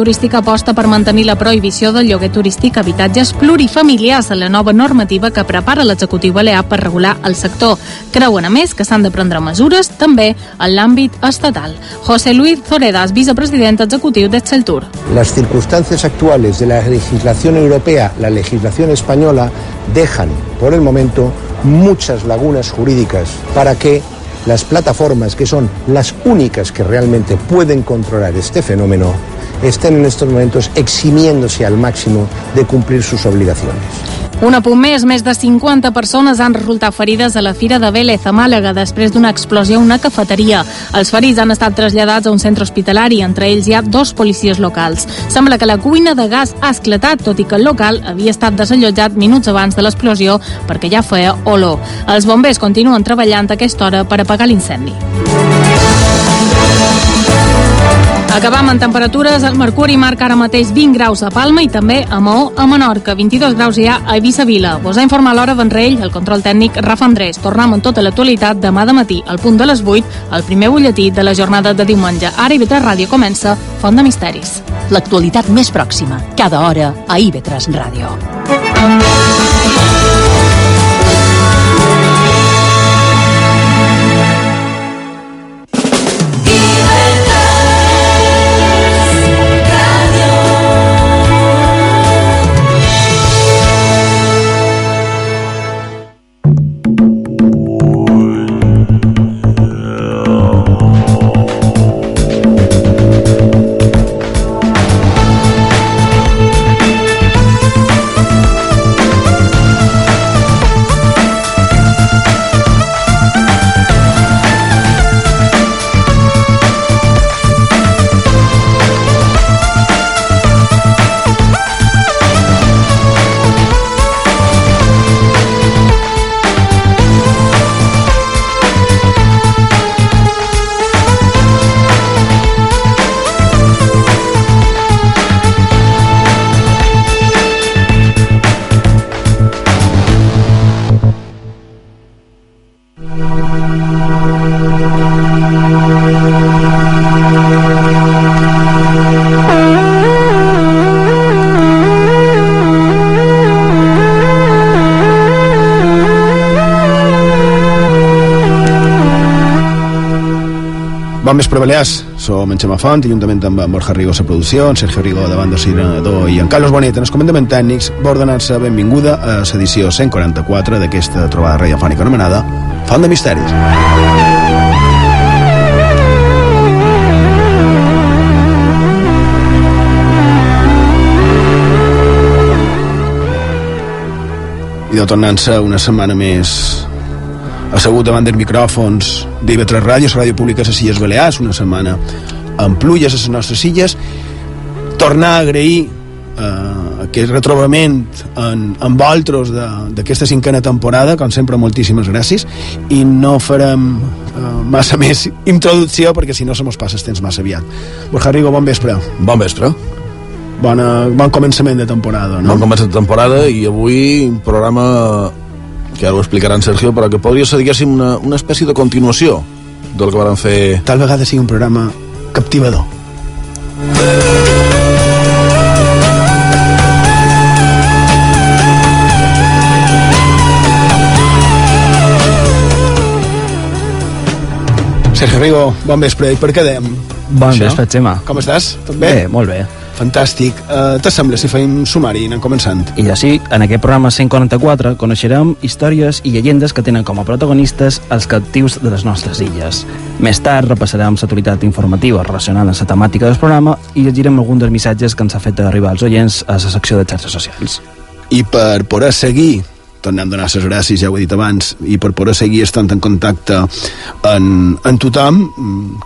turística aposta per mantenir la prohibició del lloguer turístic a habitatges plurifamiliars a la nova normativa que prepara l'executiu balear per regular el sector. Creuen, a més, que s'han de prendre mesures també en l'àmbit estatal. José Luis Zoredas, vicepresident executiu d'Exceltur. Las circunstancias actuales de la legislación europea, la legislación española, dejan, por el momento, muchas lagunas jurídicas para que las plataformas, que son las únicas que realmente pueden controlar este fenómeno, estén en estos momentos eximiéndose al máximo de cumplir sus obligaciones. Un apunt més, més de 50 persones han resultat ferides a la Fira de Vélez a Màlaga després d'una explosió a una cafeteria. Els ferits han estat traslladats a un centre hospitalari, entre ells hi ha dos policies locals. Sembla que la cuina de gas ha esclatat, tot i que el local havia estat desallotjat minuts abans de l'explosió perquè ja feia olor. Els bombers continuen treballant a aquesta hora per apagar l'incendi. Acabam en temperatures. El mercuri marca ara mateix 20 graus a Palma i també a Maó, a Menorca. 22 graus hi ha a Eivissa Vila. Vos ha informat l'hora Vendrell, el control tècnic Rafa Andrés. Tornem amb tota l'actualitat demà de matí, al punt de les 8, el primer butlletí de la jornada de diumenge. Ara IB3 Ràdio comença Font de Misteris. L'actualitat més pròxima, cada hora, a IB3 Ràdio. Bon vespre, Balears. Som en Xema Font, juntament amb Borja Rigo la producció, en Sergio Rigo de banda Sirenador i en Carlos Bonet en els comandaments tècnics, va ordenar-se benvinguda a l'edició 144 d'aquesta trobada radiofònica anomenada Font de Misteris. I de tornant-se una setmana més assegut davant dels micròfons d'IV3 Ràdio, la ràdio pública a les Illes Balears, una setmana amb pluges a les nostres illes, tornar a agrair eh, aquest retrobament en, en voltros d'aquesta cinquena temporada, com sempre moltíssimes gràcies, i no farem eh, massa més introducció perquè si no se mos passa el temps massa aviat. Borja Rigo, bon vespre. Bon vespre. Bona, bon començament de temporada, no? Bon començament de temporada i avui un programa que ara ho explicarà en Sergio, però que podria ser, diguéssim, una, una espècie de continuació del que varen fer... Tal vegada sigui un programa captivador. Sergio Rigo, bon vespre, i per què dèiem? Bon Això? vespre, Xema. Com estàs? Tot bé? Bé, molt bé. Fantàstic. Uh, T'assembla si feim sumari i anem començant? I així, en aquest programa 144 coneixerem històries i llegendes que tenen com a protagonistes els captius de les nostres illes. Més tard repassarem l'actualitat informativa relacionada amb la temàtica del programa i llegirem alguns dels missatges que ens ha fet arribar als oients a la secció de xarxes socials. I per poder seguir tornem a donar les gràcies, ja ho he dit abans, i per poder seguir estant en contacte en, en tothom,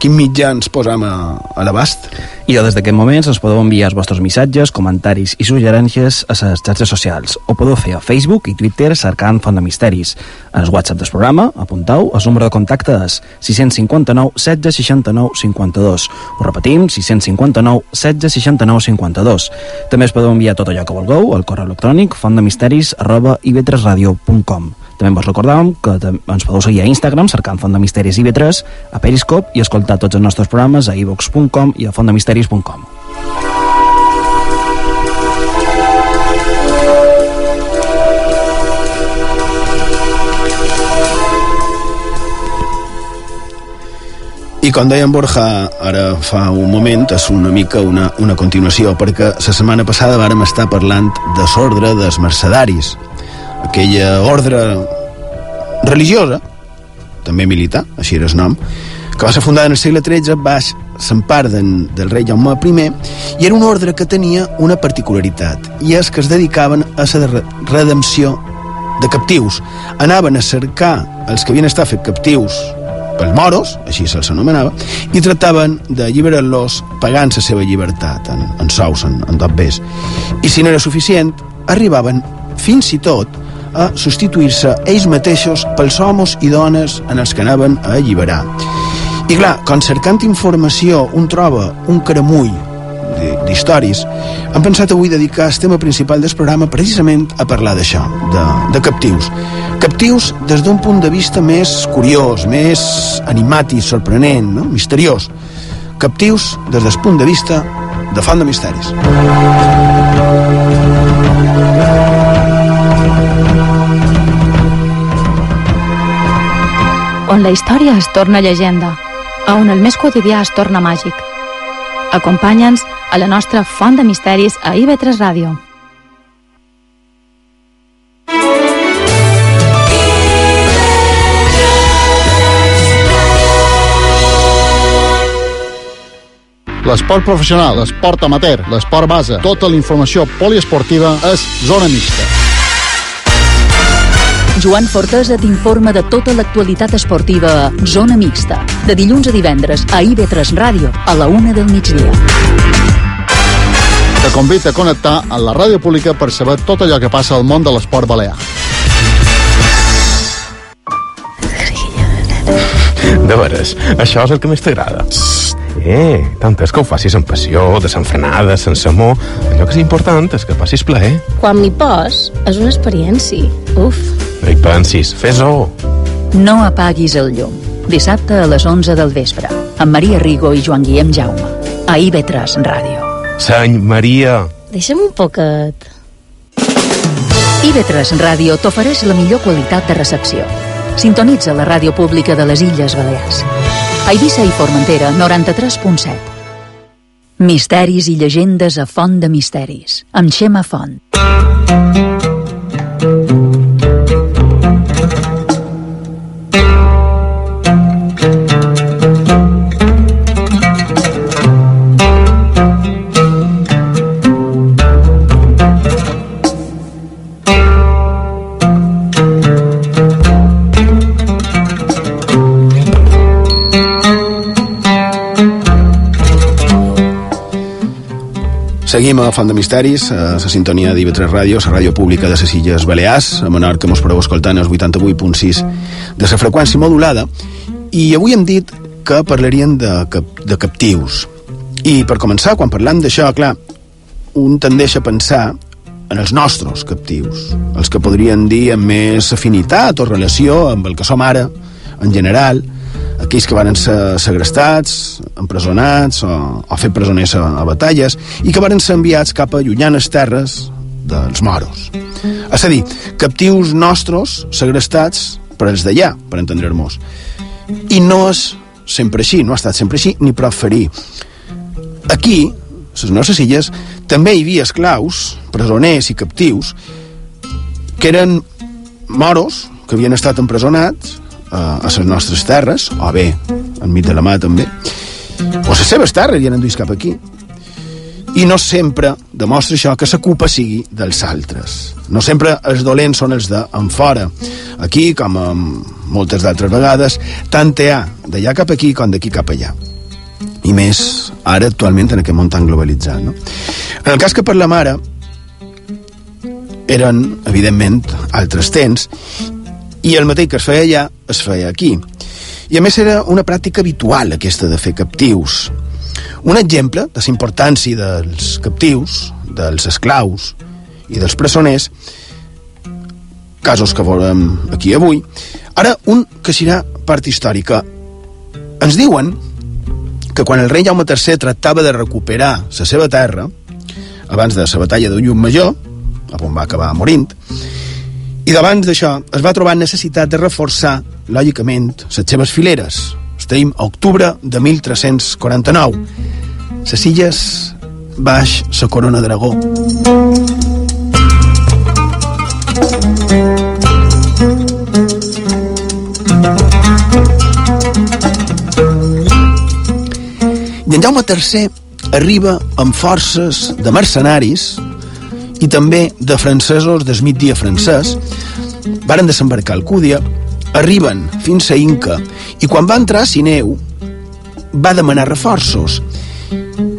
quin mitjà ens posam a, a l'abast? I des d'aquest moments ens podeu enviar els vostres missatges, comentaris i suggerències a les xarxes socials. Ho podeu fer a Facebook i Twitter cercant Font de Misteris. En el WhatsApp del programa, apuntau, el número de contacte és 659 16 69 52. Ho repetim, 659 16 69 52. També es podeu enviar tot allò que vulgueu al correu electrònic fontdemisteris arroba ivetresradio.com. També vos recordàvem que ens podeu seguir a Instagram cercant Font de Misteris IB3, a Periscope i escoltar tots els nostres programes a ivox.com i a fontdemisteris.com. I com deia en Borja ara fa un moment, és una mica una, una continuació, perquè la setmana passada vàrem estar parlant de sordre dels mercedaris, aquella ordre religiosa, també militar, així era el nom, que va ser fundada en el segle XIII baix s'empar del, rei Jaume I i era un ordre que tenia una particularitat i és que es dedicaven a la redempció de captius anaven a cercar els que havien estat fet captius pels moros, així se'ls anomenava, i tractaven d'alliberar-los pagant la seva llibertat en, en sous, en, en dobbers. I si no era suficient, arribaven fins i tot a substituir-se ells mateixos pels homes i dones en els que anaven a alliberar. I clar, quan cercant informació un troba un caramull d'històries, hem pensat avui dedicar el tema principal del programa precisament a parlar d'això, de, de captius. Captius des d'un punt de vista més curiós, més animat i sorprenent, no? misteriós. Captius des del punt de vista de Font de Misteris. On la història es torna llegenda a on el més quotidià es torna màgic. Acompanya'ns a la nostra font de misteris a IB3 Ràdio. L'esport professional, l'esport amateur, l'esport base, tota la informació poliesportiva és Zona Mixta. Joan Fortesa t'informa de tota l'actualitat esportiva a Zona Mixta, de dilluns a divendres a IB3 Ràdio, a la una del migdia. Te convida a connectar a la ràdio pública per saber tot allò que passa al món de l'esport balear. De veres, això és el que més t'agrada. Eh, tant és que ho facis amb passió, desenfrenada, sense amor. Allò que és important és que passis plaer. Quan m'hi pos, és una experiència. Uf. No hi pensis, fes-ho. No apaguis el llum. Dissabte a les 11 del vespre, amb Maria Rigo i Joan Guillem Jaume. A IB3 Ràdio. Seny Maria. Deixa'm un poquet. IB3 Ràdio t'ofereix la millor qualitat de recepció. Sintonitza la ràdio pública de les Illes Balears. A Eivissa i Formentera, 93.7. Misteris i llegendes a Font de Misteris, amb Xema Font. Seguim a Font de Misteris, a la sintonia d'IV3 Ràdio, la ràdio pública de les Illes Balears, a menor que mos podeu escoltar en els 88.6 de la freqüència modulada, i avui hem dit que parlarien de, cap, de captius. I per començar, quan parlam d'això, clar, un tendeix a pensar en els nostres captius, els que podrien dir amb més afinitat o relació amb el que som ara, en general, aquells que van ser segrestats, empresonats o, o fet presoners a, a batalles i que van ser enviats cap a llunyanes terres dels moros. És a dir, captius nostres segrestats per els d'allà, per entendre-nos. I no és sempre així, no ha estat sempre així, ni prou ferir. Aquí, a les nostres illes, també hi havia esclaus, presoners i captius, que eren moros, que havien estat empresonats, a les nostres terres, o bé, enmig de la mà també, o les seves terres i han cap aquí. I no sempre demostra això que la culpa sigui dels altres. No sempre els dolents són els d'en fora. Aquí, com en moltes d'altres vegades, tant hi ha d'allà cap aquí com d'aquí cap allà. I més ara, actualment, en aquest món tan globalitzat. No? En el cas que parlem ara, eren, evidentment, altres temps, i el mateix que es feia allà, es feia aquí. I a més era una pràctica habitual aquesta de fer captius. Un exemple de la importància dels captius, dels esclaus i dels presoners, casos que veurem aquí avui, ara un que serà part històrica. Ens diuen que quan el rei Jaume III tractava de recuperar la seva terra, abans de la batalla de Llum Major, on va acabar morint, i davant d'això es va trobar necessitat de reforçar, lògicament, les seves fileres, Estem a octubre de 1349. Les illes baix la corona dragó. I en Jaume III arriba amb forces de mercenaris i també de francesos del migdia francès. Varen desembarcar al Cúdia, arriben fins a Inca i quan va entrar a Sineu va demanar reforços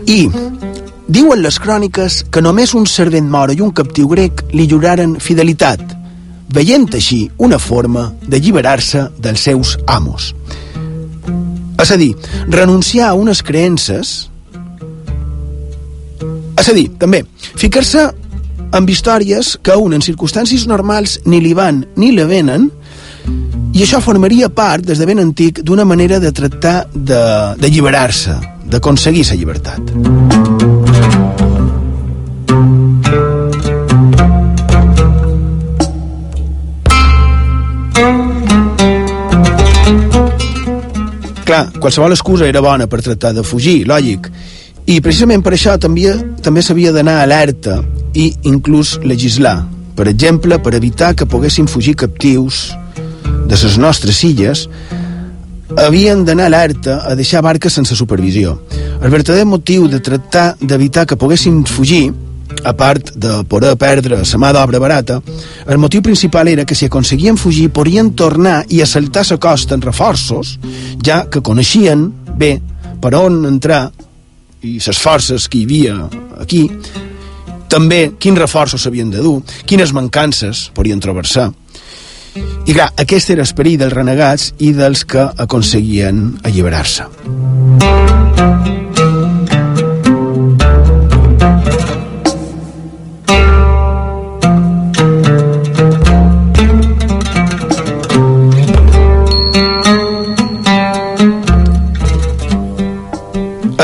i diuen les cròniques que només un servent moro i un captiu grec li lloraren fidelitat, veient així una forma d'alliberar-se dels seus amos. És a dir, renunciar a unes creences és a dir, també, ficar-se amb històries que un en circumstàncies normals ni li van ni li venen i això formaria part, des de ben antic, d'una manera de tractar d'alliberar-se, d'aconseguir la llibertat. Clar, qualsevol excusa era bona per tractar de fugir, lògic, i precisament per això també també s'havia d'anar alerta i inclús legislar. Per exemple, per evitar que poguessin fugir captius de les nostres illes, havien d'anar alerta a deixar barques sense supervisió. El verdader motiu de tractar d'evitar que poguessin fugir, a part de poder perdre la mà d'obra barata, el motiu principal era que si aconseguien fugir podrien tornar i assaltar la costa en reforços, ja que coneixien bé per on entrar i les forces que hi havia aquí, també quins reforços s'havien de dur, quines mancances podien trobar-se. I clar, aquest era l'esperit dels renegats i dels que aconseguien alliberar-se.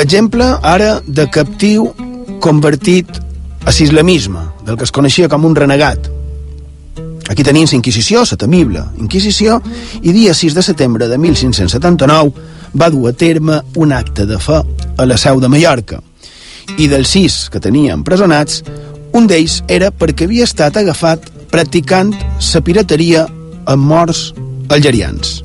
Exemple, ara, de captiu convertit a l'islamisme, del que es coneixia com un renegat. Aquí tenim la Inquisició, la temible Inquisició, i dia 6 de setembre de 1579 va dur a terme un acte de fe a la seu de Mallorca. I dels sis que tenia empresonats, un d'ells era perquè havia estat agafat practicant la pirateria amb morts algerians.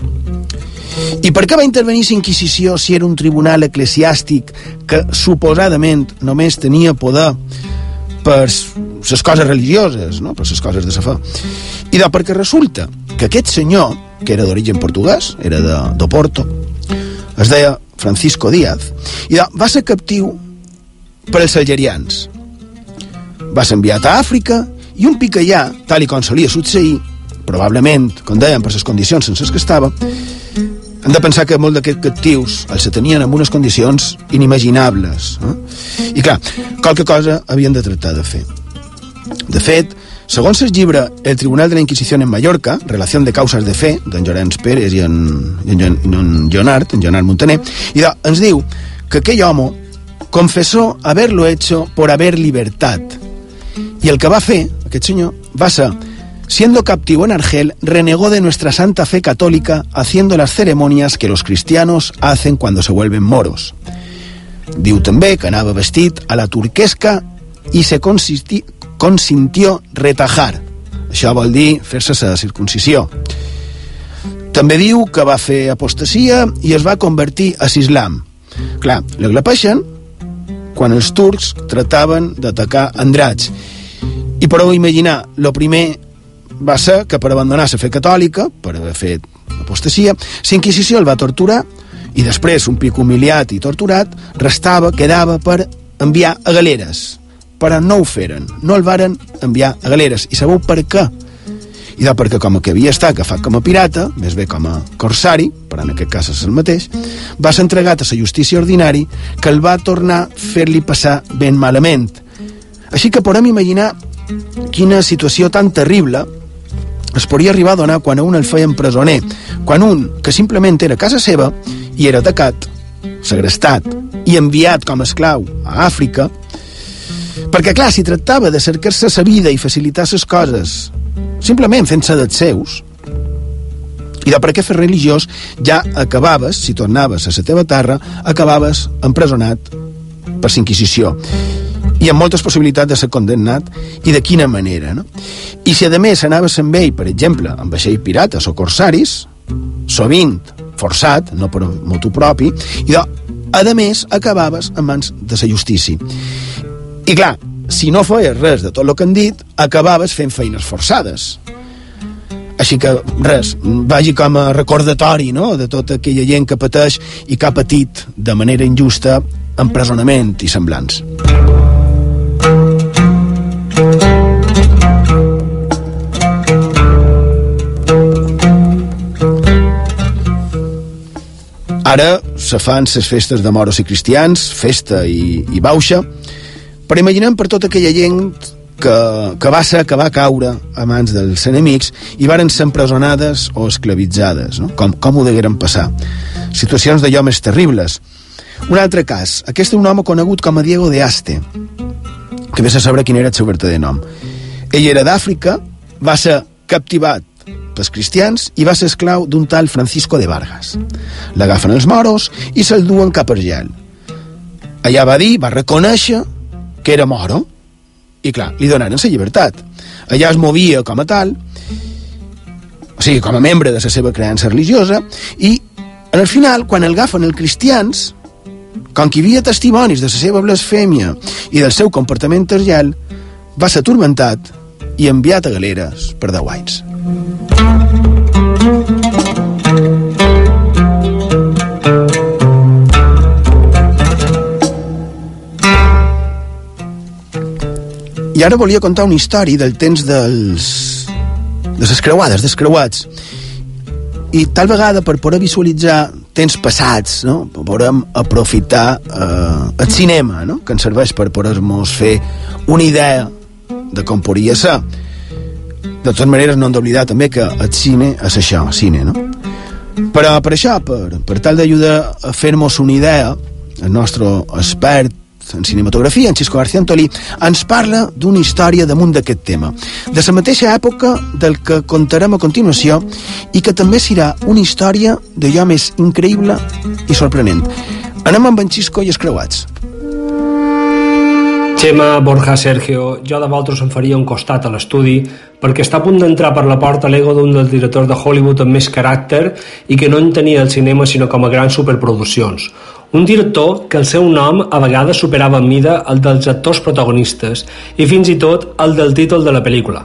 I per què va intervenir la Inquisició si era un tribunal eclesiàstic que suposadament només tenia poder per les coses religioses, no? per les coses de la fe? I de perquè resulta que aquest senyor, que era d'origen portuguès, era de, de Porto, es deia Francisco Díaz, i de, va ser captiu per els algerians. Va ser enviat a Àfrica i un picallà, tal i com solia succeir, probablement, com deien, per les condicions sense les que estava, hem de pensar que molts d'aquests captius els tenien en unes condicions inimaginables. Eh? I clar, qualque cosa havien de tractar de fer. De fet, segons el llibre El Tribunal de la Inquisició en Mallorca, Relació de Causes de Fe, d'en Llorenç Pérez i en, i en, en Leonard, en Leonard Montaner, i de, ens diu que aquell home confessó haberlo hecho por haber libertad. I el que va fer, aquest senyor, va ser Siendo captivo en Argel, renegó de nuestra santa fe católica haciendo las ceremonias que los cristianos hacen cuando se vuelven moros. Diu que anava vestit a la turquesca i se consisti, consintió retajar. Això vol dir fer-se la circuncisió. També diu que va fer apostasia i es va convertir a l'islam. Clar, l'aglepeixen quan els turcs trataven d'atacar Andrats. I podeu imaginar, lo primer va ser que per abandonar la fe catòlica, per haver fet apostasia, la Inquisició el va torturar i després, un pic humiliat i torturat, restava, quedava per enviar a galeres. Però no ho feren, no el varen enviar a galeres. I sabeu per què? I de perquè com que havia estat agafat com a pirata, més bé com a corsari, però en aquest cas és el mateix, va ser entregat a la justícia ordinari que el va tornar a fer-li passar ben malament. Així que podem imaginar quina situació tan terrible es podria arribar a donar quan a un el feien presoner, quan un, que simplement era casa seva, i era atacat, segrestat i enviat com a esclau a Àfrica, perquè, clar, si tractava de cercar-se sa vida i facilitar ses coses simplement fent-se dels seus, I de per què fer religiós ja acabaves, si tornaves a la teva terra, acabaves empresonat per l'inquisició i amb moltes possibilitats de ser condemnat i de quina manera no? i si a més anaves amb ell per exemple amb vaixell pirates o corsaris sovint forçat, no per motu propi i de, a més acabaves en mans de la justícia i clar, si no feies res de tot el que han dit acabaves fent feines forçades així que res, vagi com a recordatori no? de tota aquella gent que pateix i que ha patit de manera injusta empresonament i semblants. Ara se fan les festes de moros i cristians, festa i, i bauxa, però imaginem per tota aquella gent que, que va ser, que va caure a mans dels enemics i varen ser empresonades o esclavitzades, no? com, com ho degueren passar. Situacions d'allò més terribles. Un altre cas, aquest és un home conegut com a Diego de Aste, que ve a saber quin era el seu verdader nom. Ell era d'Àfrica, va ser captivat pels cristians i va ser esclau d'un tal Francisco de Vargas. L'agafen els moros i se'l duen cap a Argel. Allà va dir, va reconèixer que era moro, i clar, li donaren la llibertat. Allà es movia com a tal, o sigui, com a membre de la seva creença religiosa, i en el final, quan el agafen els cristians, com que hi havia testimonis de la seva blasfèmia i del seu comportament tergel, va ser atormentat i enviat a galeres per deu anys. I ara volia contar una història del temps dels... de les creuades, dels creuats. I tal vegada per poder visualitzar temps passats, no? podem aprofitar eh, el cinema, no? que ens serveix per poder-nos fer una idea de com podria ser. De totes maneres, no hem d'oblidar també que el cine és això, cine, no? Però per això, per, per tal d'ajudar a fer-nos una idea, el nostre expert en cinematografia, en Xisco García Antolí, ens parla d'una història damunt d'aquest tema, de la mateixa època del que contarem a continuació i que també serà una història d'allò més increïble i sorprenent. Anem amb en Xisco i els creuats. Xema, Borja, Sergio, jo de vosaltres em faria un costat a l'estudi perquè està a punt d'entrar per la porta l'ego d'un dels directors de Hollywood amb més caràcter i que no en tenia el cinema sinó com a grans superproduccions. Un director que el seu nom a vegades superava en mida el dels actors protagonistes i fins i tot el del títol de la pel·lícula.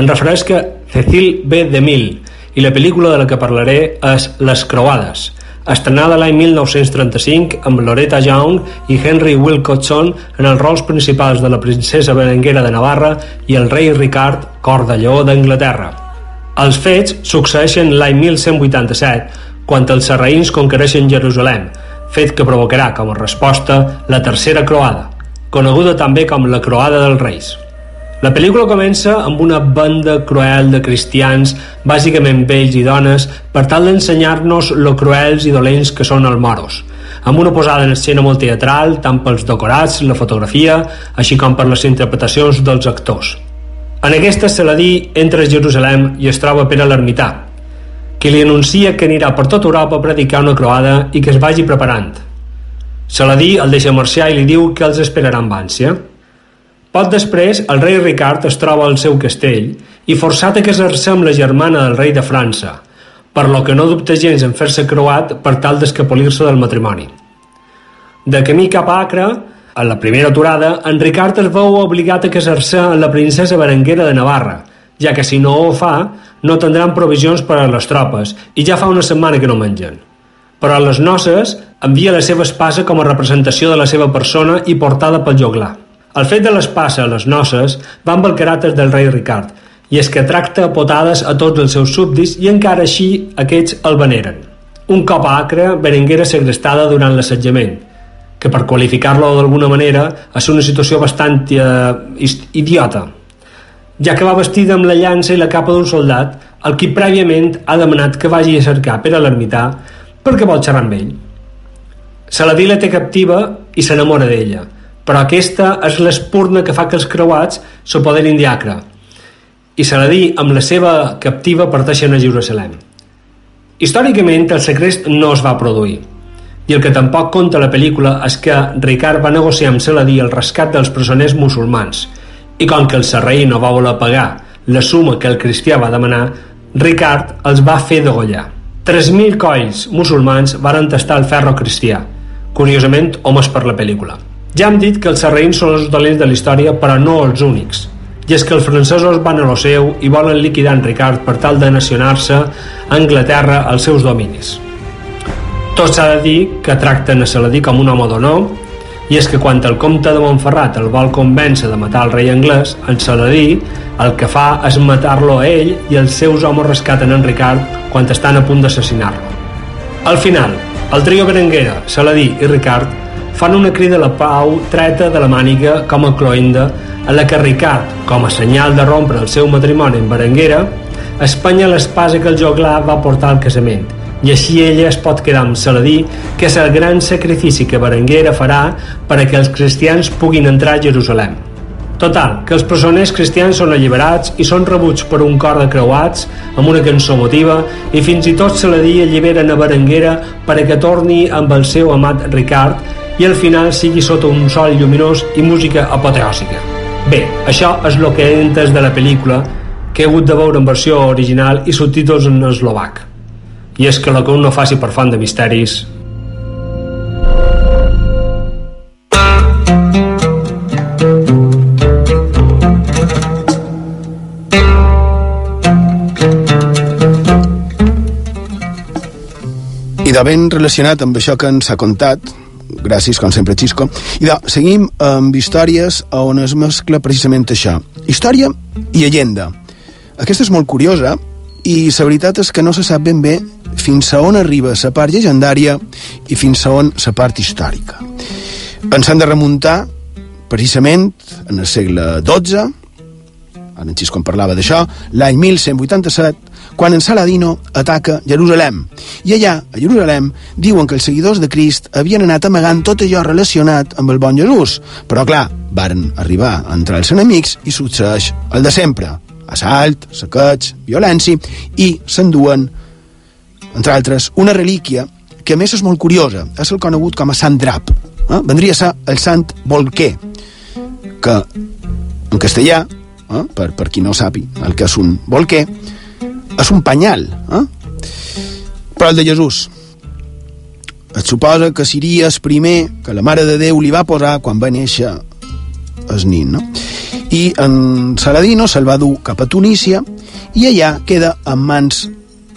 En que Cecil B. DeMille i la pel·lícula de la que parlaré és Les Croades, estrenada l'any 1935 amb Loretta Young i Henry Wilcoxon en els rols principals de la princesa Berenguera de Navarra i el rei Ricard, cor de lleó d'Anglaterra. Els fets succeeixen l'any 1187, quan els sarraïns conquereixen Jerusalem, fet que provocarà com a resposta la tercera croada, coneguda també com la croada dels reis. La pel·lícula comença amb una banda cruel de cristians, bàsicament vells i dones, per tal d'ensenyar-nos lo cruels i dolents que són els moros, amb una posada en escena molt teatral, tant pels decorats, la fotografia, així com per les interpretacions dels actors. En aquesta Saladí entra a Jerusalem i es troba per a l'ermità, que li anuncia que anirà per tota Europa a predicar una croada i que es vagi preparant. Saladí el deixa marxar i li diu que els esperarà amb ànsia. Poc després, el rei Ricard es troba al seu castell i forçat a casar-se amb la germana del rei de França, per lo que no dubta gens en fer-se croat per tal d'escapolir-se del matrimoni. De camí cap a Acre, a la primera aturada, en Ricard es veu obligat a casar-se amb la princesa Berenguera de Navarra, ja que si no ho fa, no tindran provisions per a les tropes i ja fa una setmana que no mengen. Però a les noces envia la seva espasa com a representació de la seva persona i portada pel joglar. El fet de l'espasa a les noces va amb el caràcter del rei Ricard, i és que tracta potades a tots els seus súbdits i encara així aquests el veneren. Un cop a Acre, Berenguera segrestada durant l'assetjament, que per qualificar-lo d'alguna manera és una situació bastant eh, idiota, ja que va vestida amb la llança i la capa d'un soldat, el qui prèviament ha demanat que vagi a cercar per a l'ermità perquè vol xerrar amb ell. Saladí la té captiva i s'enamora d'ella, però aquesta és l'espurna que fa que els creuats s'apoderin d'Acre, i Saladí amb la seva captiva parteixen a Jerusalem. Històricament, el segrest no es va produir. I el que tampoc conta la pel·lícula és que Ricard va negociar amb Saladí el rescat dels presoners musulmans i com que el serraí no va voler pagar la suma que el cristià va demanar, Ricard els va fer degollar. 3.000 colls musulmans varen tastar el ferro cristià, curiosament homes per la pel·lícula. Ja hem dit que els sarraïns són els dolents de la història, però no els únics. I és que els francesos van a lo seu i volen liquidar en Ricard per tal de nacionar-se a Anglaterra als seus dominis. Tot s'ha de dir que tracten a Saladí com un home d'honor i és que quan el comte de Montferrat el vol convèncer de matar el rei anglès, en Saladí el que fa és matar-lo a ell i els seus homes rescaten en Ricard quan estan a punt d'assassinar-lo. Al final, el trio Berenguera, Saladí i Ricard fan una crida a la pau treta de la màniga com a cloenda en la que Ricard, com a senyal de rompre el seu matrimoni amb Berenguera, espanya l'espasa que el joglar va portar al casament i així ella es pot quedar amb Saladí, que és el gran sacrifici que Berenguera farà per a que els cristians puguin entrar a Jerusalem. Total, que els presoners cristians són alliberats i són rebuts per un cor de creuats amb una cançó motiva i fins i tot Saladí alliberen a Berenguera per a que torni amb el seu amat Ricard i al final sigui sota un sol lluminós i música apoteòsica. Bé, això és el que he entès de la pel·lícula que he hagut de veure en versió original i subtítols en eslovac i és que que un no faci per fan de misteris I de ben relacionat amb això que ens ha contat, gràcies, com sempre, Xisco, i de, seguim amb històries on es mescla precisament això. Història i llegenda. Aquesta és molt curiosa i la veritat és que no se sap ben bé fins a on arriba la part llegendària i fins a on la part històrica. Ens han de remuntar precisament en el segle XII, en el Xisco parlava d'això, l'any 1187, quan en Saladino ataca Jerusalem. I allà, a Jerusalem, diuen que els seguidors de Crist havien anat amagant tot allò relacionat amb el bon Jesús. Però, clar, varen arribar a entrar els enemics i succeeix el de sempre. Assalt, saqueig, violència, i s'enduen entre altres, una relíquia que a més és molt curiosa, és el conegut com a Sant Drap. Eh? Vendria a ser el Sant Volquer, que en castellà, eh? per, per qui no sapi el que és un volquer, és un panyal. Eh? Però el de Jesús. Es suposa que seria el primer que la Mare de Déu li va posar quan va néixer el nin, no? I en Saladino se'l va dur cap a Tunísia i allà queda en mans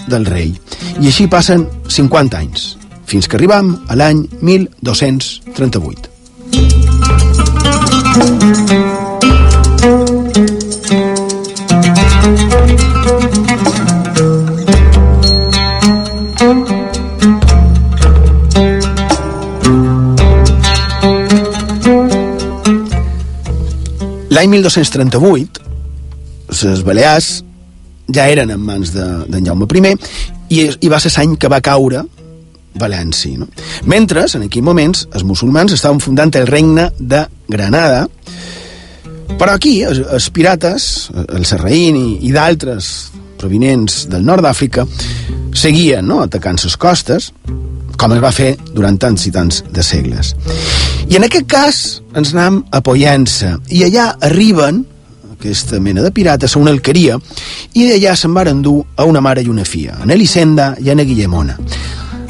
del rei. I així passen 50 anys, fins que arribam a l'any 1238. L'any 1238, les Balears ja eren en mans d'en de, Jaume I i, i va ser l'any que va caure València. No? Mentre, en aquells moments, els musulmans estaven fundant el regne de Granada, però aquí els, els pirates, el Serraín i, i d'altres provinents del nord d'Àfrica, seguien no, atacant les costes, com es va fer durant tants i tants de segles. I en aquest cas ens anem a Poyensa, i allà arriben aquesta mena de pirates, a una alqueria, i d'allà se'n van endur a una mare i una filla, en Elisenda i en Guillemona.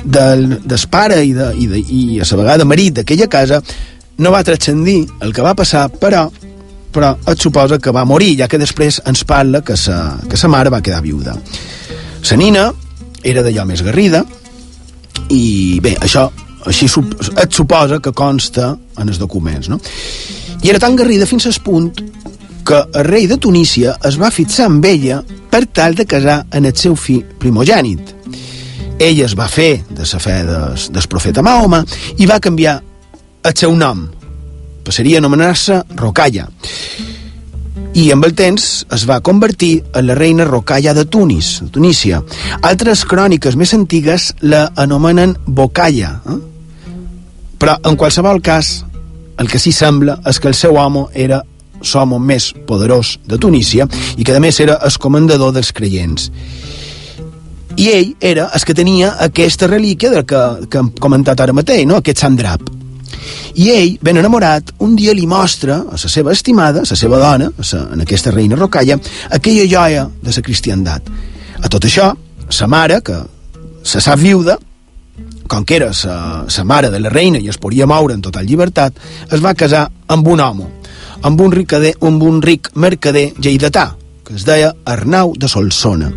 Del, del pare i, de, i, de, i a la vegada marit d'aquella casa no va transcendir el que va passar, però però et suposa que va morir, ja que després ens parla que sa, que sa mare va quedar viuda. Sa nina era d'allò més garrida, i bé, això així et suposa que consta en els documents, no? I era tan garrida fins al punt que el rei de Tunísia es va fixar amb ella per tal de casar en el seu fill primogènit. Ella es va fer de la fe des, del profeta Mahoma i va canviar el seu nom. Passaria a anomenar-se Rocalla. I amb el temps es va convertir en la reina Rocalla de Tunis, de Tunísia. Altres cròniques més antigues la anomenen Bocalla. Eh? Però, en qualsevol cas, el que sí sembla és que el seu home era l'home més poderós de Tunísia i que a més era el comandador dels creients. I ell era el que tenia aquesta relíquia del que, que hem comentat ara mateix, no? aquest sant drap. I ell, ben enamorat, un dia li mostra a la seva estimada, a la seva dona, a sa, en aquesta reina rocalla, aquella joia de la cristiandat. A tot això, sa mare, que se sap viuda, com que era sa mare de la reina i es podia moure en total llibertat, es va casar amb un home, amb un, ricader, amb un ric mercader lleidatà, que es deia Arnau de Solsona.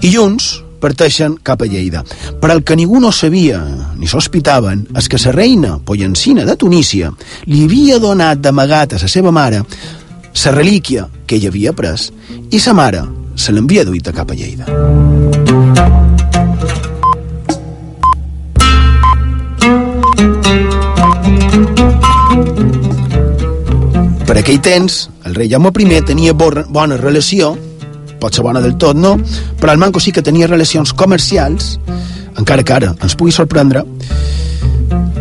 I junts parteixen cap a Lleida. Per al que ningú no sabia ni sospitaven és que la reina Pollancina de Tunísia li havia donat d'amagat a la seva mare la relíquia que ella havia pres i sa mare se l'envia duita cap a Lleida. Per aquell temps, el rei Jaume I tenia bona relació pot ser bona del tot, no? Però el Manco sí que tenia relacions comercials, encara que ara ens pugui sorprendre,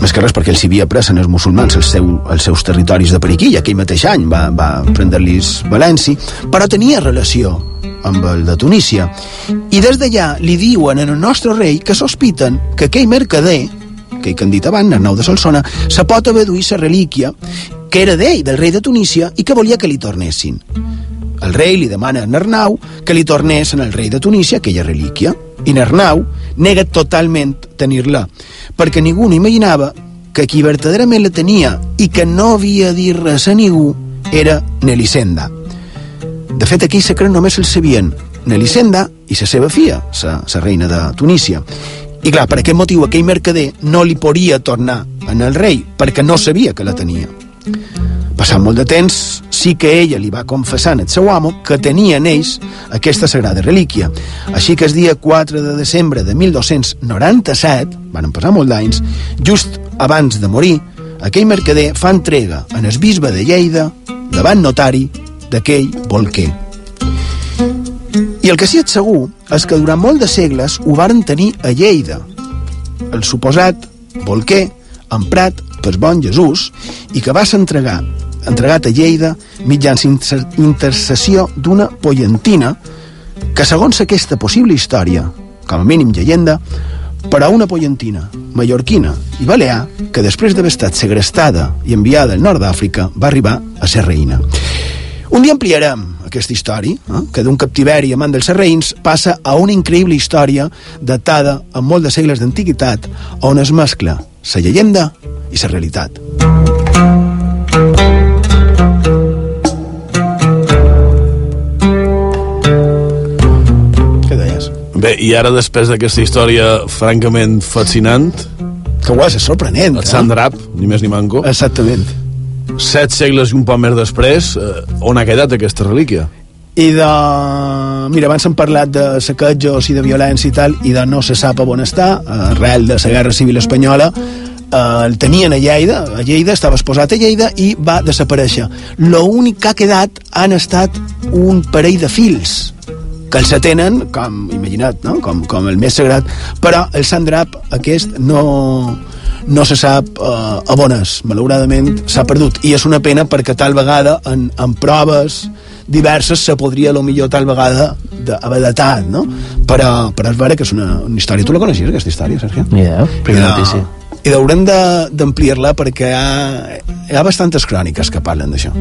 més que res perquè els havia pres en els musulmans els, seu, els seus territoris de per aquí, i aquell mateix any va, va prendre-los Valenci, però tenia relació amb el de Tunísia. I des d'allà li diuen en el nostre rei que sospiten que aquell mercader, que han dit abans, Arnau de Solsona, se pot haver duit la relíquia que era d'ell, del rei de Tunísia, i que volia que li tornessin. El rei li demana a Arnau que li tornés en el rei de Tunísia aquella relíquia. I Arnau nega totalment tenir-la, perquè ningú no imaginava que qui verdaderament la tenia i que no havia dit res a ningú era Nelisenda. De fet, aquí secret només el sabien Nelisenda i la seva filla, la reina de Tunísia. I clar, per aquest motiu aquell mercader no li podia tornar en el rei, perquè no sabia que la tenia. Passant molt de temps, sí que ella li va confessar al seu amo que tenia en ells aquesta sagrada relíquia. Així que el dia 4 de desembre de 1297, van passar molt d'anys, just abans de morir, aquell mercader fa entrega en el bisbe de Lleida, davant notari, d'aquell volquer. I el que sí és segur és que durant molt de segles ho varen tenir a Lleida. El suposat volquer emprat pel bon Jesús i que va s'entregar entregat a Lleida mitjançant intercessió d'una pollentina que, segons aquesta possible història, com a mínim llegenda, però una pollentina, mallorquina i balear, que després d'haver estat segrestada i enviada al nord d'Àfrica, va arribar a ser reina. Un dia ampliarem aquesta història, eh, que d'un captiveri amant dels serreïns passa a una increïble història datada amb molt de segles d'antiguitat, on es mescla la llegenda i la realitat. Bé, i ara després d'aquesta història francament fascinant... Que ho és, és sorprenent. El Drap, ni més ni manco. Exactament. Set segles i un poc més després, eh, on ha quedat aquesta relíquia? I de... Mira, abans hem parlat de saquejos i de violència i tal, i de no se sap on està, arrel de la Guerra Civil Espanyola, eh, el tenien a Lleida, a Lleida, estava exposat a Lleida i va desaparèixer. L'únic que ha quedat han estat un parell de fils, que els tenen com, imagina't, no? com, com el més sagrat, però el Sant Drap aquest no, no se sap uh, a bones, malauradament s'ha perdut, i és una pena perquè tal vegada en, en proves diverses se podria a lo millor tal vegada de, haver datat, no? Però, però és vera que és una, una història. Tu la coneixies, aquesta història, Sergio? Yeah, primera notícia. I haurem d'ampliar-la perquè hi ha, hi ha bastantes cròniques que parlen d'això.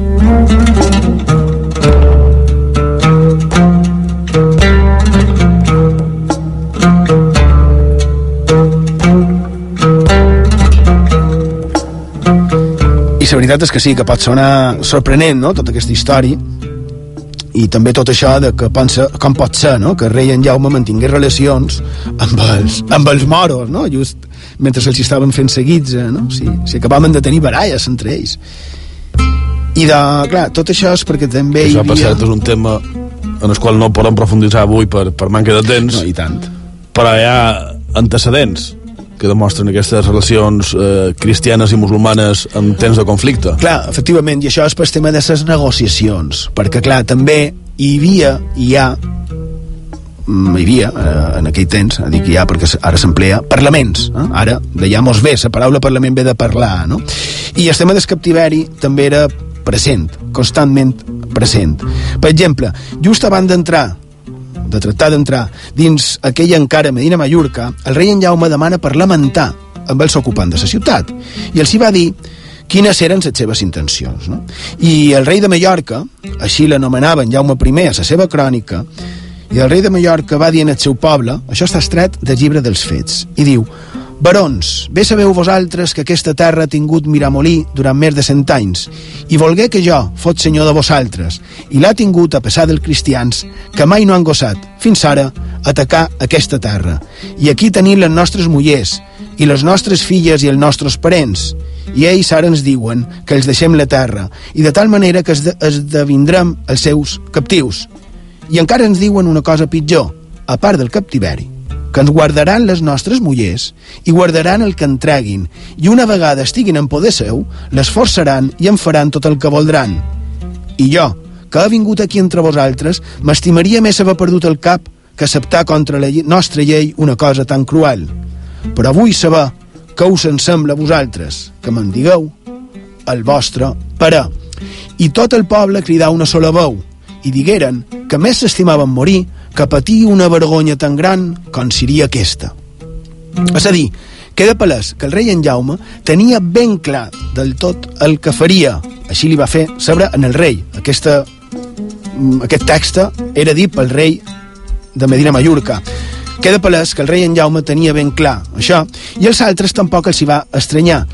La veritat és que sí, que pot sonar sorprenent, no?, tota aquesta història, i també tot això de que pensa, com pot ser, no?, que rei en Jaume mantingués relacions amb els, amb els moros, no?, just mentre se'ls estaven fent seguits, eh, no?, si, si acabaven de tenir baralles entre ells. I de, clar, tot això és perquè també això, hi havia... cert, és un tema en el qual no podem profunditzar avui per, per manca de temps. No, i tant. Però hi ha antecedents que demostren aquestes relacions eh, cristianes i musulmanes en temps de conflicte. Clar, efectivament, i això és per tema de les negociacions, perquè, clar, també hi havia, hi ha, mm, hi havia, eh, en aquell temps, dic hi ha perquè ara s'emplea, parlaments, eh? ara, d'allà mos ve, la paraula parlament ve de parlar, no? I el tema del captiveri també era present, constantment present. Per exemple, just abans d'entrar de tractar d'entrar dins aquella encara Medina Mallorca, el rei en Jaume demana per lamentar amb els ocupants de la ciutat i els hi va dir quines eren les seves intencions. No? I el rei de Mallorca, així l'anomenaven Jaume I a la seva crònica, i el rei de Mallorca va dir en el seu poble, això està estret del llibre dels fets, i diu Barons, bé sabeu vosaltres que aquesta terra ha tingut Miramolí durant més de cent anys i volgué que jo fos senyor de vosaltres i l'ha tingut a pesar dels cristians que mai no han gossat, fins ara, atacar aquesta terra. I aquí tenim les nostres mullers i les nostres filles i els nostres parents i ells ara ens diuen que els deixem la terra i de tal manera que esdevindrem els seus captius. I encara ens diuen una cosa pitjor, a part del captiveri que ens guardaran les nostres mullers i guardaran el que entreguin, i una vegada estiguin en poder seu, les forçaran i en faran tot el que voldran. I jo, que he vingut aquí entre vosaltres, m'estimaria més haver perdut el cap que acceptar contra la nostra llei una cosa tan cruel. Però vull saber què us en sembla a vosaltres, que me'n digueu el vostre pare. I tot el poble cridà una sola veu, i digueren que més s'estimaven morir que patir una vergonya tan gran com seria aquesta. És a dir, queda palès que el rei en Jaume tenia ben clar del tot el que faria. Així li va fer saber en el rei. Aquesta, mm, aquest text era dit pel rei de Medina Mallorca. Queda palès que el rei en Jaume tenia ben clar això, i els altres tampoc els hi va estranyar.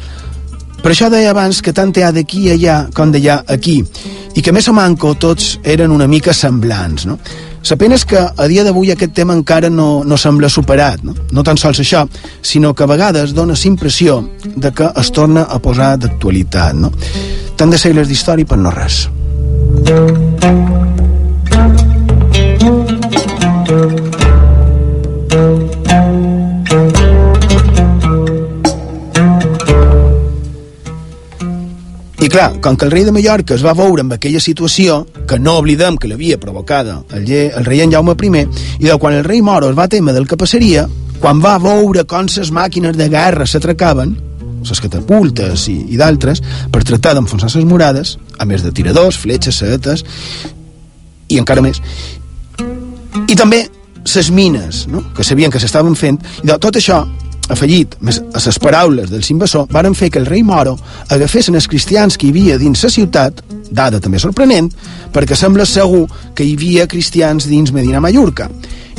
Per això deia abans que tant hi ha d'aquí i allà com d'allà aquí, i que més o manco tots eren una mica semblants, no? La pena és que a dia d'avui aquest tema encara no, no sembla superat, no? no tan sols això, sinó que a vegades dona la impressió de que es torna a posar d'actualitat. No? Tant de segles d'història per no res. I clar, com que el rei de Mallorca es va veure amb aquella situació, que no oblidem que l'havia provocada el, el rei en Jaume I, i de quan el rei Moro es va temer del que passaria, quan va veure com les màquines de guerra s'atracaven, les catapultes i, i d'altres, per tractar d'enfonsar les murades, a més de tiradors, fletxes, saetes, i encara més. I també les mines, no? que sabien que s'estaven fent, i de tot això afegit més a les paraules del invasor, varen fer que el rei Moro agafessin els cristians que hi havia dins la ciutat, dada també sorprenent, perquè sembla segur que hi havia cristians dins Medina Mallorca,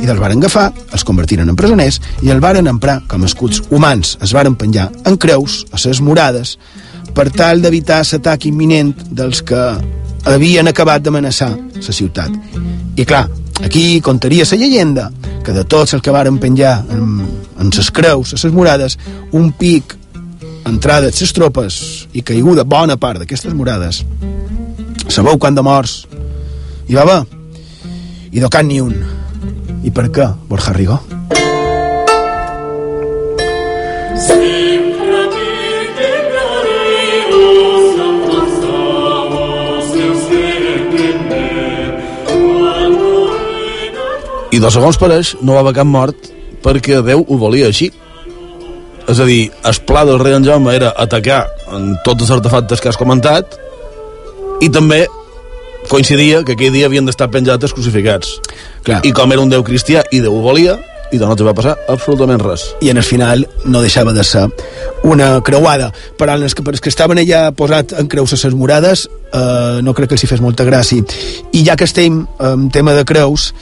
i dels varen agafar, els convertiren en presoners i el varen emprar com escuts humans. Es varen penjar en creus a ses murades per tal d'evitar l'atac imminent dels que havien acabat d'amenaçar la ciutat. I clar, aquí contaria la llegenda que de tots els que varen penjar en, en ses creus, a ses murades, un pic, entrada de ses tropes i caiguda bona part d'aquestes murades, sabeu quant de morts hi va haver? I de cap ni un. I per què, Borja Rigó? I dos segons pareix no va haver cap mort perquè Déu ho volia així. És a dir, el pla del rei en Jaume era atacar en tots els artefactes que has comentat i també coincidia que aquell dia havien d'estar penjats els crucificats. Clar. I com era un déu cristià i Déu ho volia, i doncs no va passar absolutament res. I en el final no deixava de ser una creuada. Però els que, els que estaven allà posat en creus a les murades, eh, no crec que els hi fes molta gràcia. I ja que estem en tema de creus,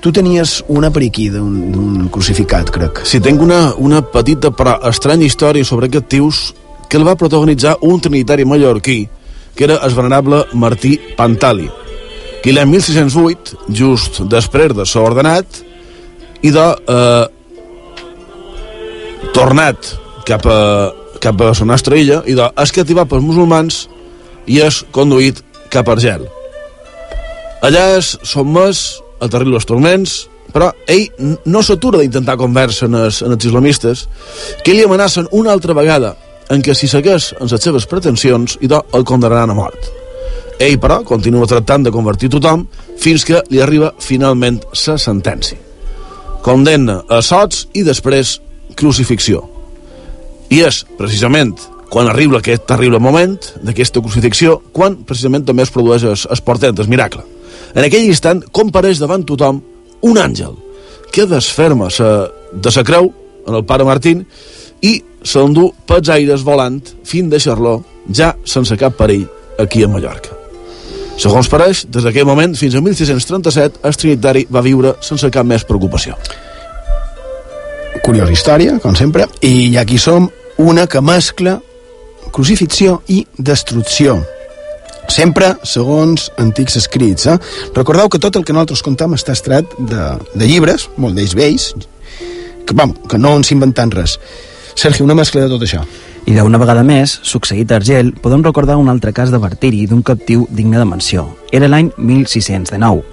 tu tenies una per aquí d'un crucificat, crec. Sí, tinc una, una petita però estranya història sobre aquest tius que el va protagonitzar un trinitari mallorquí, que era el venerable Martí Pantali, que l'any 1608, just després de ser ordenat, i de eh, tornat cap a, cap a la nostra illa i de és cativat pels musulmans i és conduït cap a Argel. Allà és sotmès a terribles torments, però ell no s'atura d'intentar conversa en els, en els islamistes, que li amenacen una altra vegada en què si segueix en les seves pretensions i el condemnaran a mort. Ell, però, continua tractant de convertir tothom fins que li arriba finalment la sentència condemna a sots i després crucifixió. I és, precisament, quan arriba aquest terrible moment d'aquesta crucifixió, quan precisament també es produeix es, es portent, el miracle. En aquell instant compareix davant tothom un àngel que desferma sa, de sa creu en el pare Martín i s'endú pels aires volant fins deixar-lo ja sense cap perill aquí a Mallorca. Segons pareix, des d'aquell moment fins a 1637 el Trinitari va viure sense cap més preocupació. Curiosa història, com sempre, i aquí som una que mescla crucifixió i destrucció sempre segons antics escrits. Eh? Recordeu que tot el que nosaltres contem està estret de, de llibres, molt d'ells vells, que, vam, que no ens inventant res. Sergi, una mescla de tot això. I d'una vegada més, succeït a Argel, podem recordar un altre cas de martiri d'un captiu digne de menció. Era l'any 1609.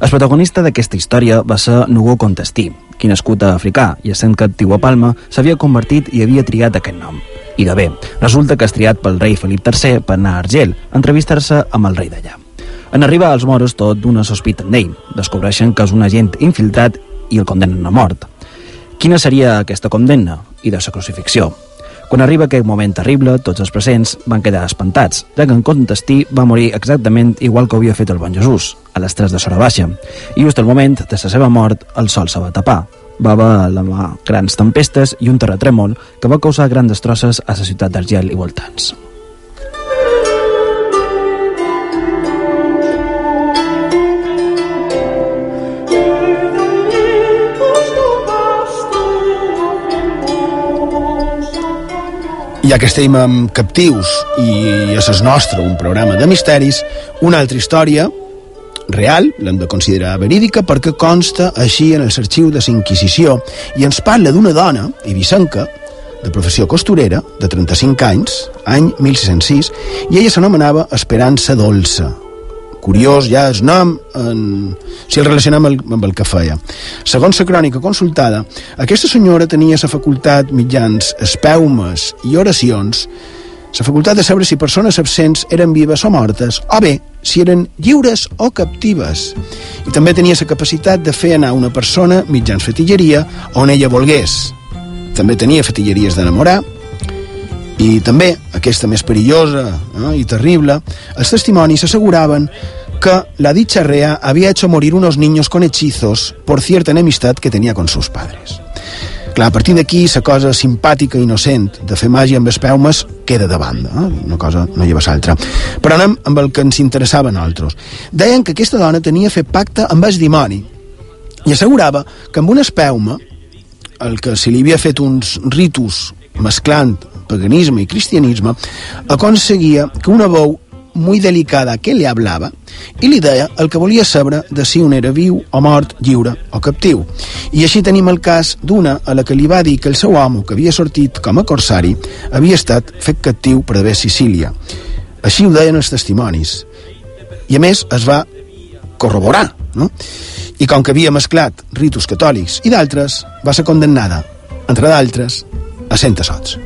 El protagonista d'aquesta història va ser Nugo Contestí, qui nascut a africà i essent captiu a Palma s'havia convertit i havia triat aquest nom. I de bé, resulta que és triat pel rei Felip III per anar a Argel a entrevistar-se amb el rei d'allà. En arribar als moros tot d'una sospita d'ell. Descobreixen que és un agent infiltrat i el condemnen a mort. Quina seria aquesta condemna i de sa crucifixió? Quan arriba aquest moment terrible, tots els presents van quedar espantats, ja que en Contestí va morir exactament igual que havia fet el bon Jesús, a les 3 de Sora Baixa, i just al moment de la seva mort el sol se va tapar, va haver la mà grans tempestes i un terratrèmol que va causar grans destrosses a la ciutat d'Argel i voltants. Ja que estem amb captius i a ses nostre un programa de misteris, una altra història real, l'hem de considerar verídica perquè consta així en el arxiu de la Inquisició i ens parla d'una dona, ibicenca, de professió costurera, de 35 anys, any 1606, i ella s'anomenava Esperança Dolça, curiós ja el nom en, si el relacionem amb el, amb el que feia. Segons la crònica consultada, aquesta senyora tenia la facultat mitjans espeumes i oracions la facultat de saber si persones absents eren vives o mortes, o bé, si eren lliures o captives. I també tenia la capacitat de fer anar una persona mitjans fetilleria on ella volgués. També tenia fetilleries d'enamorar, i també, aquesta més perillosa eh, i terrible, els testimonis asseguraven que la dicha rea había hecho morir unos niños con hechizos por cierta enemistad que tenía con sus padres. Clar, a partir d'aquí, la cosa simpàtica i innocent de fer màgia amb espeumes queda de banda. Eh? Una cosa no lleva l'altra. Però anem amb el que ens interessava a nosaltres. Deien que aquesta dona tenia fet pacte amb el dimoni i assegurava que amb una espeume, el que se li havia fet uns ritus mesclant paganisme i cristianisme, aconseguia que una veu muy delicada que li hablava i li deia el que volia saber de si un era viu o mort, lliure o captiu. I així tenim el cas d'una a la que li va dir que el seu amo, que havia sortit com a corsari, havia estat fet captiu per haver Sicília. Així ho deien els testimonis. I a més es va corroborar, no? I com que havia mesclat ritus catòlics i d'altres, va ser condemnada, entre d'altres, a cent assots.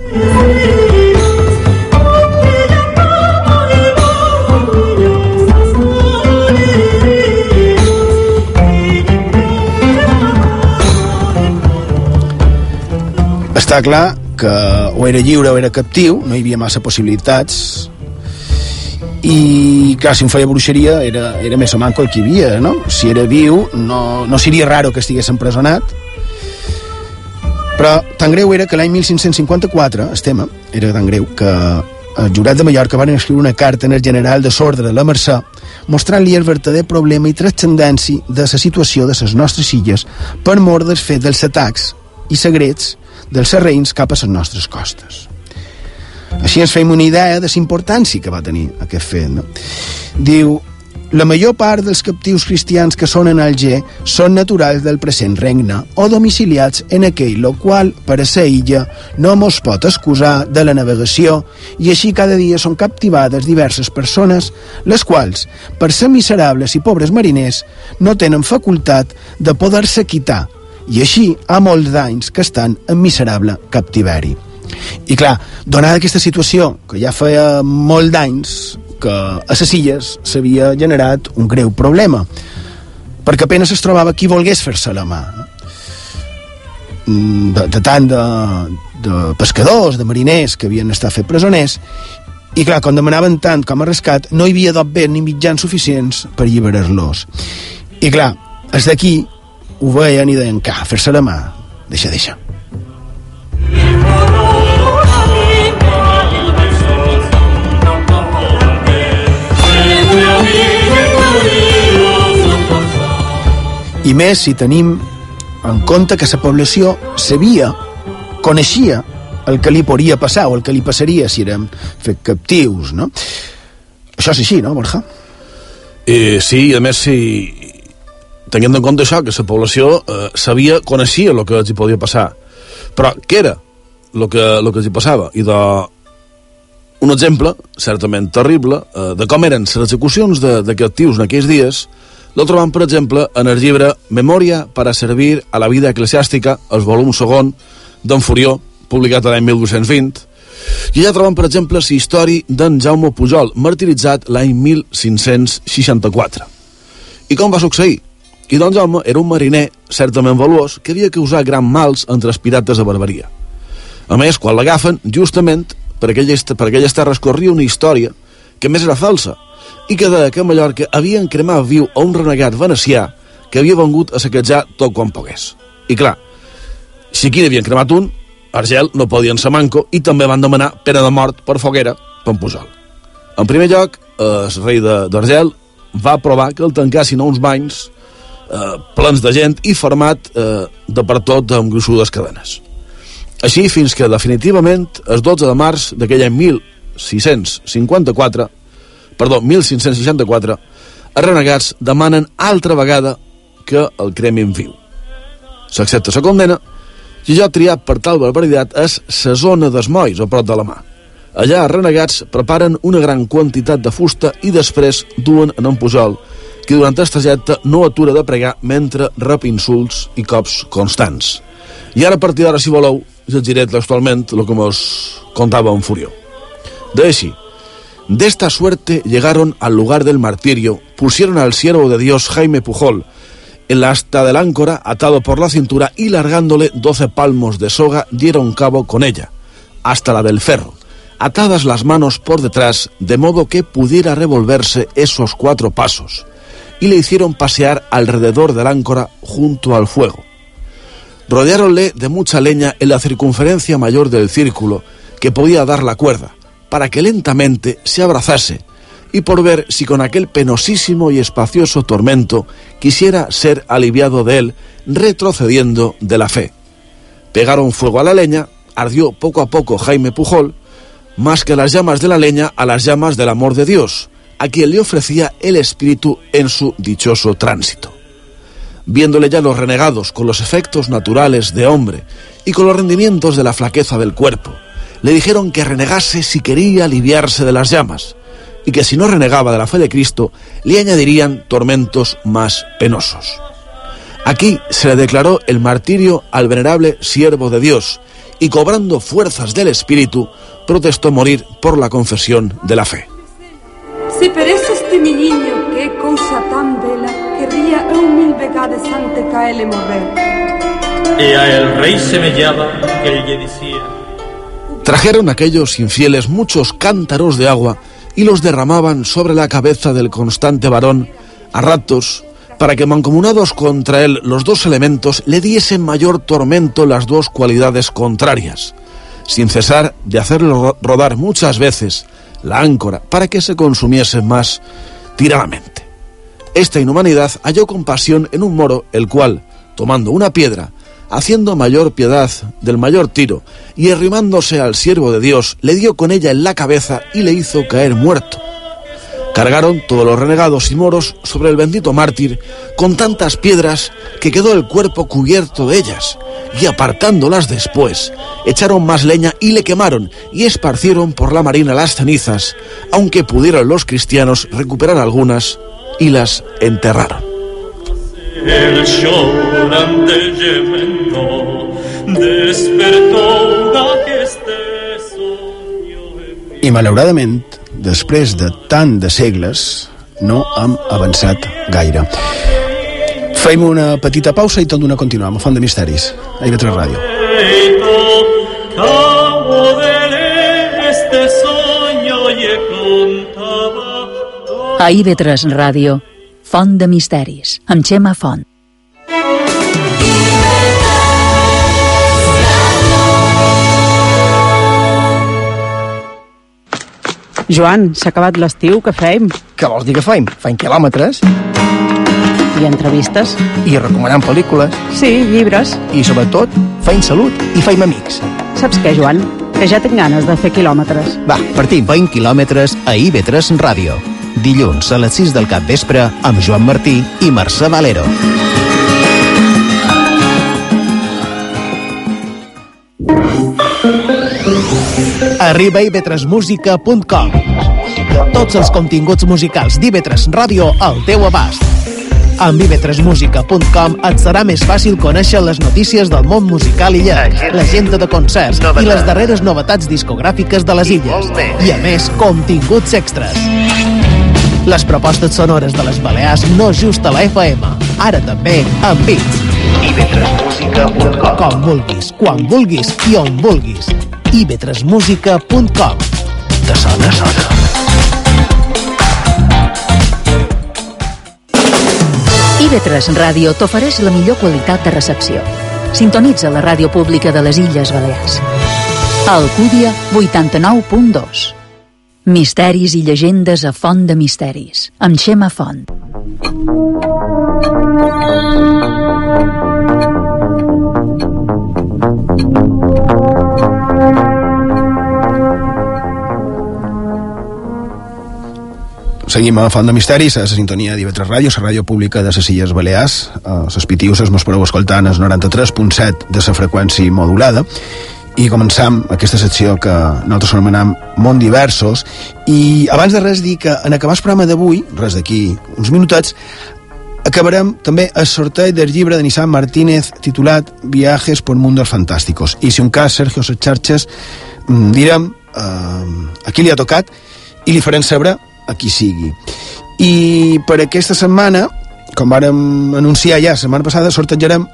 Està clar que o era lliure o era captiu, no hi havia massa possibilitats, i clar, si un feia bruixeria era, era més o manco el que hi havia, no? Si era viu, no, no seria raro que estigués empresonat, però tan greu era que l'any 1554, el tema era tan greu que el jurat de Mallorca van escriure una carta en el general de l'ordre de la Mercè mostrant-li el verdader problema i transcendència de la situació de les nostres illes per mort dels fets dels atacs i segrets dels serreins cap a les nostres costes. Així ens fem una idea de la importància que va tenir aquest fet. No? Diu, la major part dels captius cristians que són en Alger són naturals del present regne o domiciliats en aquell lo qual, per a ser illa, no mos pot excusar de la navegació i així cada dia són captivades diverses persones, les quals, per ser miserables i pobres mariners, no tenen facultat de poder-se quitar i així ha molts d'anys que estan en miserable captiveri. I clar, donada aquesta situació, que ja feia molt d'anys que a les illes s'havia generat un greu problema, perquè apenas es trobava qui volgués fer-se la mà. Mm, de, de tant de, de pescadors, de mariners que havien estat fet presoners, i clar, quan demanaven tant com a rescat, no hi havia d'obver ni mitjans suficients per alliberar-los. I clar, és d'aquí ho veien i deien, ca, fer-se la mà, deixa, deixa. I més si tenim en compte que la població sabia, coneixia el que li podria passar o el que li passaria si érem fet captius, no? Això és així, no, Borja? Eh, sí, a més, si tenint en compte això, que la població eh, sabia, coneixia el que els hi podia passar. Però què era el que, el que els hi passava? I de, un exemple, certament terrible, eh, de com eren les execucions de, de captius en aquells dies, lo trobam, per exemple, en el llibre Memòria per a servir a la vida eclesiàstica, el volum segon d'en Furió, publicat l'any 1220, i allà trobam, per exemple, la història d'en Jaume Pujol, martiritzat l'any 1564. I com va succeir? I don Jaume era un mariner certament valuós que havia causat gran mals entre els pirates de Barbaria. A més, quan l'agafen, justament per aquelles, per aquelles terres corria una història que més era falsa i que deia que a Mallorca havien cremat viu a un renegat venecià que havia vengut a saquejar tot quan pogués. I clar, si aquí n'havien cremat un, Argel no podien ser manco i també van demanar pena de mort per foguera per Pujol. En primer lloc, el rei d'Argel va provar que el tancassin a uns banys eh, plens de gent i format eh, de per tot amb gruixudes cadenes. Així fins que definitivament el 12 de març d'aquell any 1654 perdó, 1564 els renegats demanen altra vegada que el cremin viu. S'accepta la condena i jo triat per tal barbaritat és la zona d'esmois a prop de la mà. Allà els renegats preparen una gran quantitat de fusta i després duen en un pujol que durant el trajecte no atura de pregar mentre rep insults i cops constants. I ara a partir d'ara, si voleu, us diré textualment el que mos contava un furió. De així, de esta suerte llegaron al lugar del martirio, pusieron al siervo de Dios Jaime Pujol en la asta del áncora, atado por la cintura y largándole doce palmos de soga, dieron cabo con ella, hasta la del ferro, atadas las manos por detrás, de modo que pudiera revolverse esos cuatro pasos, y le hicieron pasear alrededor del áncora junto al fuego. Rodeáronle de mucha leña en la circunferencia mayor del círculo que podía dar la cuerda, para que lentamente se abrazase y por ver si con aquel penosísimo y espacioso tormento quisiera ser aliviado de él, retrocediendo de la fe. Pegaron fuego a la leña, ardió poco a poco Jaime Pujol, más que las llamas de la leña a las llamas del amor de Dios, a quien le ofrecía el espíritu en su dichoso tránsito. Viéndole ya los renegados con los efectos naturales de hombre y con los rendimientos de la flaqueza del cuerpo, le dijeron que renegase si quería aliviarse de las llamas, y que si no renegaba de la fe de Cristo, le añadirían tormentos más penosos. Aquí se le declaró el martirio al venerable siervo de Dios, y cobrando fuerzas del Espíritu, protestó morir por la confesión de la fe. Si per este mi niño, qué cosa tan bella, querría un mil vegadas antes que él morrer. Y a el rey semellaba que ella decía... Trajeron aquellos infieles muchos cántaros de agua y los derramaban sobre la cabeza del constante varón a ratos para que mancomunados contra él los dos elementos le diesen mayor tormento las dos cualidades contrarias, sin cesar de hacerlo rodar muchas veces la áncora para que se consumiese más tiradamente. Esta inhumanidad halló compasión en un moro, el cual, tomando una piedra, haciendo mayor piedad del mayor tiro, y arrimándose al siervo de Dios, le dio con ella en la cabeza y le hizo caer muerto. Cargaron todos los renegados y moros sobre el bendito mártir con tantas piedras que quedó el cuerpo cubierto de ellas, y apartándolas después, echaron más leña y le quemaron y esparcieron por la marina las cenizas, aunque pudieron los cristianos recuperar algunas y las enterraron. El llorante gemendo despertó d'aqueste sueño I malauradament, després de tant de segles, no hem avançat gaire. Fem una petita pausa i tot d'una continuem a Font de Misteris, a IB3 Ràdio. A IB3 Ràdio, Font de Misteris, amb Xema Font. Joan, s'ha acabat l'estiu, què fem? Què vols dir que fem? Fem quilòmetres. I entrevistes. I recomanant pel·lícules. Sí, llibres. I sobretot, fem salut i fem amics. Saps què, Joan? Que ja tinc ganes de fer quilòmetres. Va, partim. Feim quilòmetres a IB3 Ràdio. Dilluns a les 6 del cap vespre amb Joan Martí i Mercè Valero. Arriba a ib3musica.com Tots els continguts musicals d'IB3 Ràdio al teu abast. Amb ib3musica.com et serà més fàcil conèixer les notícies del món musical illenc, l'agenda de concerts i les darreres novetats discogràfiques de les illes. I a més, continguts extras. Les propostes sonores de les Balears no just a la FM, ara també amb Beats. ib3musica.com Com vulguis, quan vulguis i on vulguis. ib3musica.com Te sona, sona. IB3 Ràdio t'ofereix la millor qualitat de recepció. Sintonitza la ràdio pública de les Illes Balears. Alcúdia 89.2 Misteris i llegendes a Font de Misteris, amb Xema Font. Seguim a Font de Misteris, a la sintonia d'IV3 Ràdio, la ràdio pública de les Illes Balears. A les Pitiuses mos podeu escoltar en el 93.7 de la freqüència modulada. I començam aquesta secció que nosaltres anomenem Mont Diversos. I abans de res dir que en acabar el programa d'avui, res d'aquí uns minutets, acabarem també el sorteig del llibre de Nissan Martínez titulat Viajes por mundos fantásticos. I si un cas, Sergio Sacharches, direm eh, a qui li ha tocat i li farem saber a qui sigui. I per aquesta setmana, com vàrem anunciar ja la setmana passada, sortejarem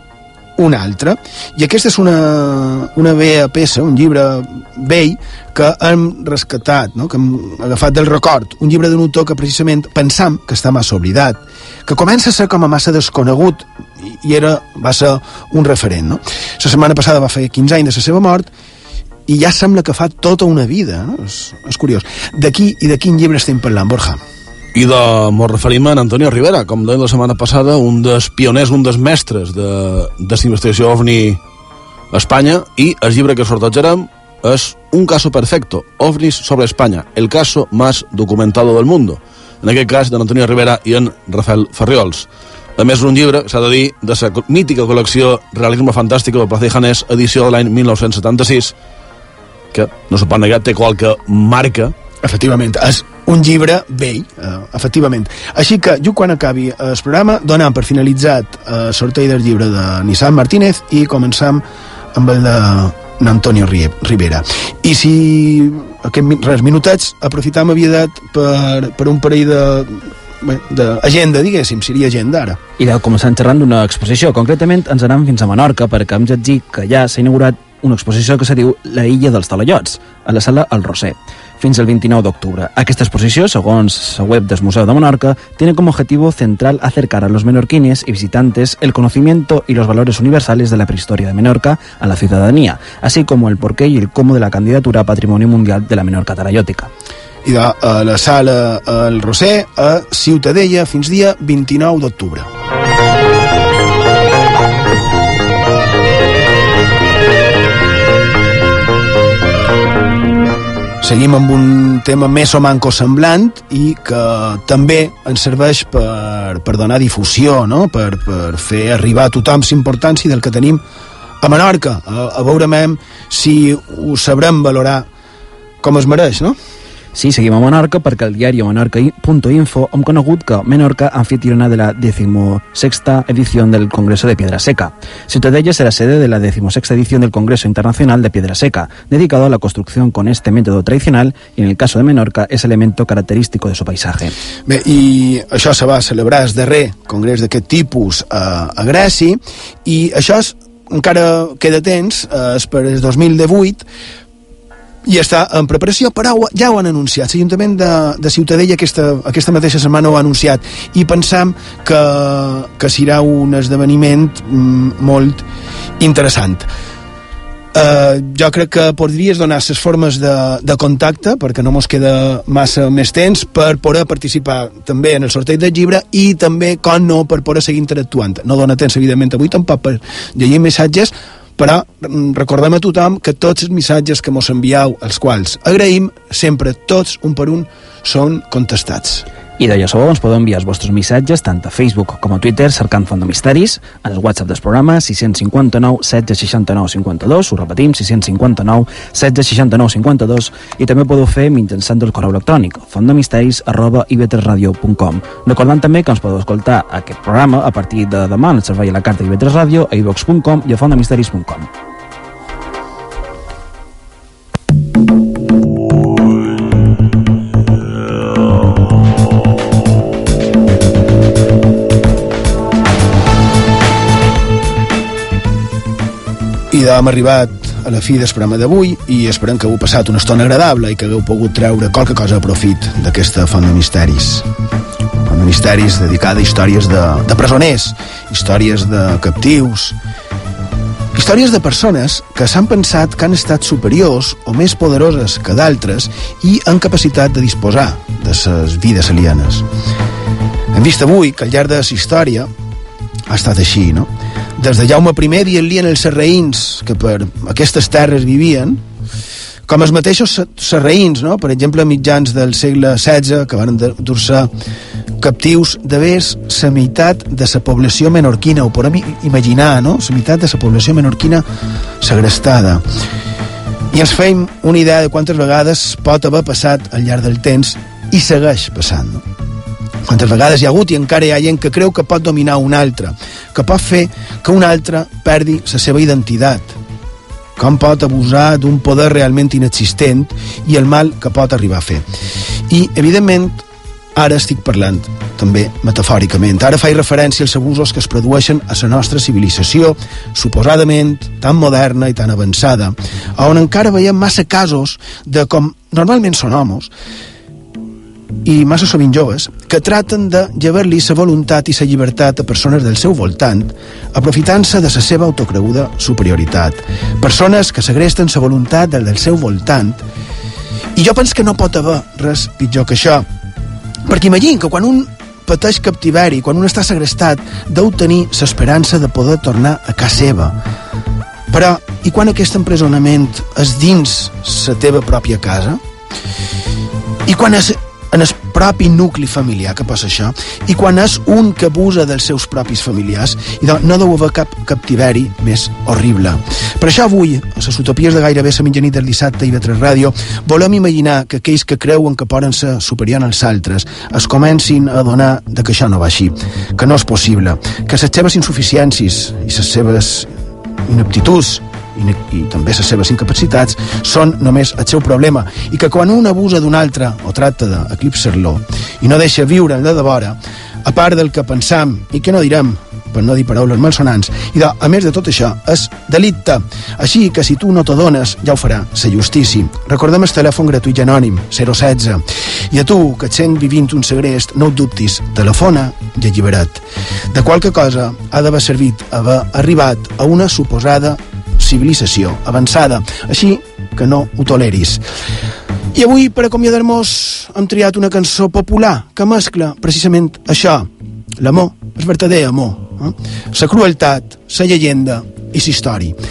una altra. I aquesta és una, una vella peça, un llibre vell, que hem rescatat, no? que hem agafat del record. Un llibre d'un autor que precisament pensam que està massa oblidat, que comença a ser com a massa desconegut, i, era, va ser un referent. No? La setmana passada va fer 15 anys de la seva mort, i ja sembla que fa tota una vida, no? És, és curiós. D'aquí i de quin llibre estem parlant, Borja? I de, mos referim a Antonio Rivera, com deia la setmana passada, un dels pioners, un dels mestres de, de investigació OVNI a Espanya, i el llibre que sortejarem és Un caso perfecto, OVNIs sobre Espanya, el caso más documentado del mundo. En aquest cas, d'en Antonio Rivera i en Rafael Ferriols. A més, un llibre, s'ha de dir, de la mítica col·lecció Realisme Fantàstico de Plaza i Janés, edició de l'any 1976, que, no se pot negar, té qualque marca. Efectivament, és un llibre vell, eh, efectivament. Així que, jo quan acabi el programa, donam per finalitzat el sorteig del llibre de Nissan Martínez i començam amb el de Antonio Rivera. I si aquests res minutets aprofitam aviat per, per un parell de d'agenda, diguéssim, seria agenda ara. I de començar xerrant d'una exposició. Concretament ens anem fins a Menorca perquè hem dir que ja s'ha inaugurat una exposició que se diu La illa dels Talallots, a la sala El Roser, fins al 29 d'octubre. Aquesta exposició, segons la web del Museu de Menorca, tiene como objetivo central acercar a los menorquines y visitantes el conocimiento y los valores universales de la prehistoria de Menorca a la ciudadanía, así como el porqué y el cómo de la candidatura a Patrimonio Mundial de la Menorca Tarallòtica. I de a la sala El Roser a Ciutadella fins dia 29 d'octubre. Seguim amb un tema més o manco semblant i que també ens serveix per, per donar difusió, no? per, per fer arribar a tothom l'importància del que tenim a Menorca. A, a veurem si ho sabrem valorar com es mereix, no? Sí, seguim a Menorca perquè el diari menorca.info hem conegut que Menorca anfitriona de la 16 edición del Congreso de Piedra Seca. Ciutadella será sede de la 16 edición del Congreso Internacional de Piedra Seca, dedicado a la construcción con este método tradicional y en el caso de Menorca es elemento característico de su paisaje. Bé, i això se va celebrar el darrer congrés d'aquest tipus a, a Grècia i això és, encara queda temps, eh, és per el 2018 i està en preparació, però ja ho han anunciat. L'Ajuntament de, de Ciutadella aquesta, aquesta mateixa setmana ho ha anunciat i pensam que, que serà un esdeveniment mm, molt interessant. Uh, jo crec que podries donar les formes de, de contacte perquè no mos queda massa més temps per poder participar també en el sorteig del llibre i també, com no, per poder seguir interactuant no dona temps, evidentment, avui tampoc per llegir missatges però mm, recordem a tothom que tots els missatges que mos envieu, els quals agraïm, sempre tots, un per un, són contestats. I de sabó ens podeu enviar els vostres missatges tant a Facebook com a Twitter cercant Font de Misteris, en el WhatsApp del programa 659 16 69 52, ho repetim, 659 16 69 52, i també podeu fer mitjançant el correu electrònic fontdemisteris arroba ivetresradio.com. Recordant també que ens podeu escoltar aquest programa a partir de demà en el servei a la carta d'Ivetres Ràdio a ivox.com i a fontdemisteris.com. I hem arribat a la fi del programa d'avui i esperem que heu passat una estona agradable i que hagueu pogut treure qualque cosa a profit d'aquesta font de misteris. Font de misteris dedicada a històries de, de presoners, històries de captius, històries de persones que s'han pensat que han estat superiors o més poderoses que d'altres i han capacitat de disposar de ses vides alienes. Hem vist avui que al llarg de la història ha estat així, no? Des de Jaume I dient-li els serraïns que per aquestes terres vivien, com els mateixos serraïns, no? per exemple, mitjans del segle XVI, que van dur-se captius d'haver la meitat de la població menorquina, ho podem imaginar, no? la meitat de la població menorquina segrestada. I ens feim una idea de quantes vegades pot haver passat al llarg del temps i segueix passant. No? Quantes vegades hi ha hagut i encara hi ha gent que creu que pot dominar un altre, que pot fer que un altre perdi la seva identitat, com pot abusar d'un poder realment inexistent i el mal que pot arribar a fer. I, evidentment, ara estic parlant també metafòricament. Ara faig referència als abusos que es produeixen a la nostra civilització, suposadament tan moderna i tan avançada, on encara veiem massa casos de com normalment són homes, i massa sovint joves, que traten de llevar-li la voluntat i la llibertat a persones del seu voltant, aprofitant-se de la seva autocreguda superioritat. Persones que segresten la voluntat del, del seu voltant, i jo penso que no pot haver res pitjor que això, perquè imagina que quan un pateix captiveri, quan un està segrestat, deu tenir l'esperança de poder tornar a casa seva. Però, i quan aquest empresonament és dins la teva pròpia casa? I quan és en el propi nucli familiar que passa això i quan és un que abusa dels seus propis familiars i doncs no deu haver cap captiveri més horrible. Per això avui, a les utopies de gairebé la mitjanit del dissabte i de tres ràdio volem imaginar que aquells que creuen que poden ser superiors als altres es comencin a donar de que això no va així que no és possible que les seves insuficiències i les seves ineptituds i, i també les seves incapacitats són només el seu problema i que quan un abusa d'un altre o tracta d'eclipsar-lo i no deixa viure el de devora a part del que pensam i que no direm per no dir paraules malsonants, i de, a més de tot això, és delicte. Així que si tu no t'adones, ja ho farà la justícia. Recordem el telèfon gratuït i anònim, 016. I a tu, que et sent vivint un segrest, no ho dubtis, telefona i allibera't. De qualque cosa ha d'haver servit haver arribat a una suposada civilització avançada. Així que no ho toleris. I avui, per acomiadar-nos, hem triat una cançó popular que mescla precisament això, l'amor, el verdader amor, eh? la crueltat, la llegenda i la història.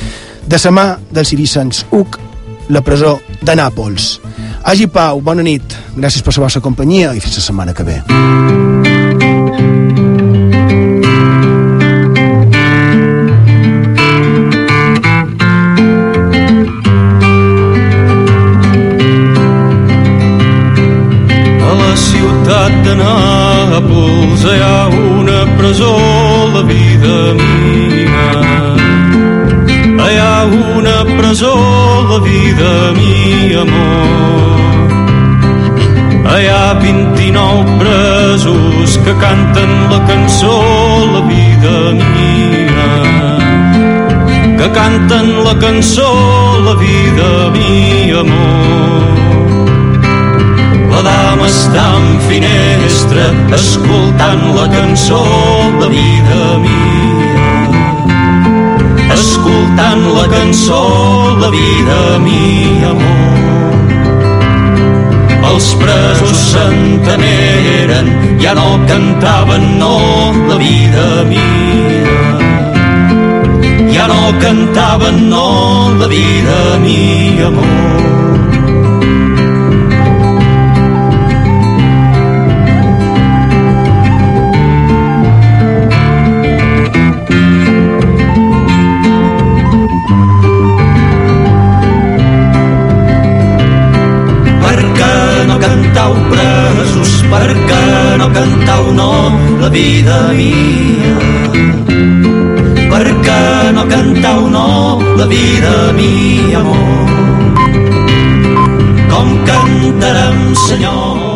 De la mà dels Vicens Uc, la presó de Nàpols. Hagi pau, bona nit, gràcies per la vostra companyia i fins la setmana que ve. ciutat Nàpols hi ha una presó, la vida mia. Hi ha una presó, la vida mia, amor. Hi ha 29 presos que canten la cançó, la vida mia. Que canten la cançó, la vida mia, amor. La dama està en finestra escoltant la cançó de vida mia. Escoltant la cançó la vida mi amor. Els presos s'enteneren, ja no cantaven no la vida mia. Ja no cantaven no la vida mi amor. Vida mia. Perquè no cantau no la vida mia amor? Com cantarem senyor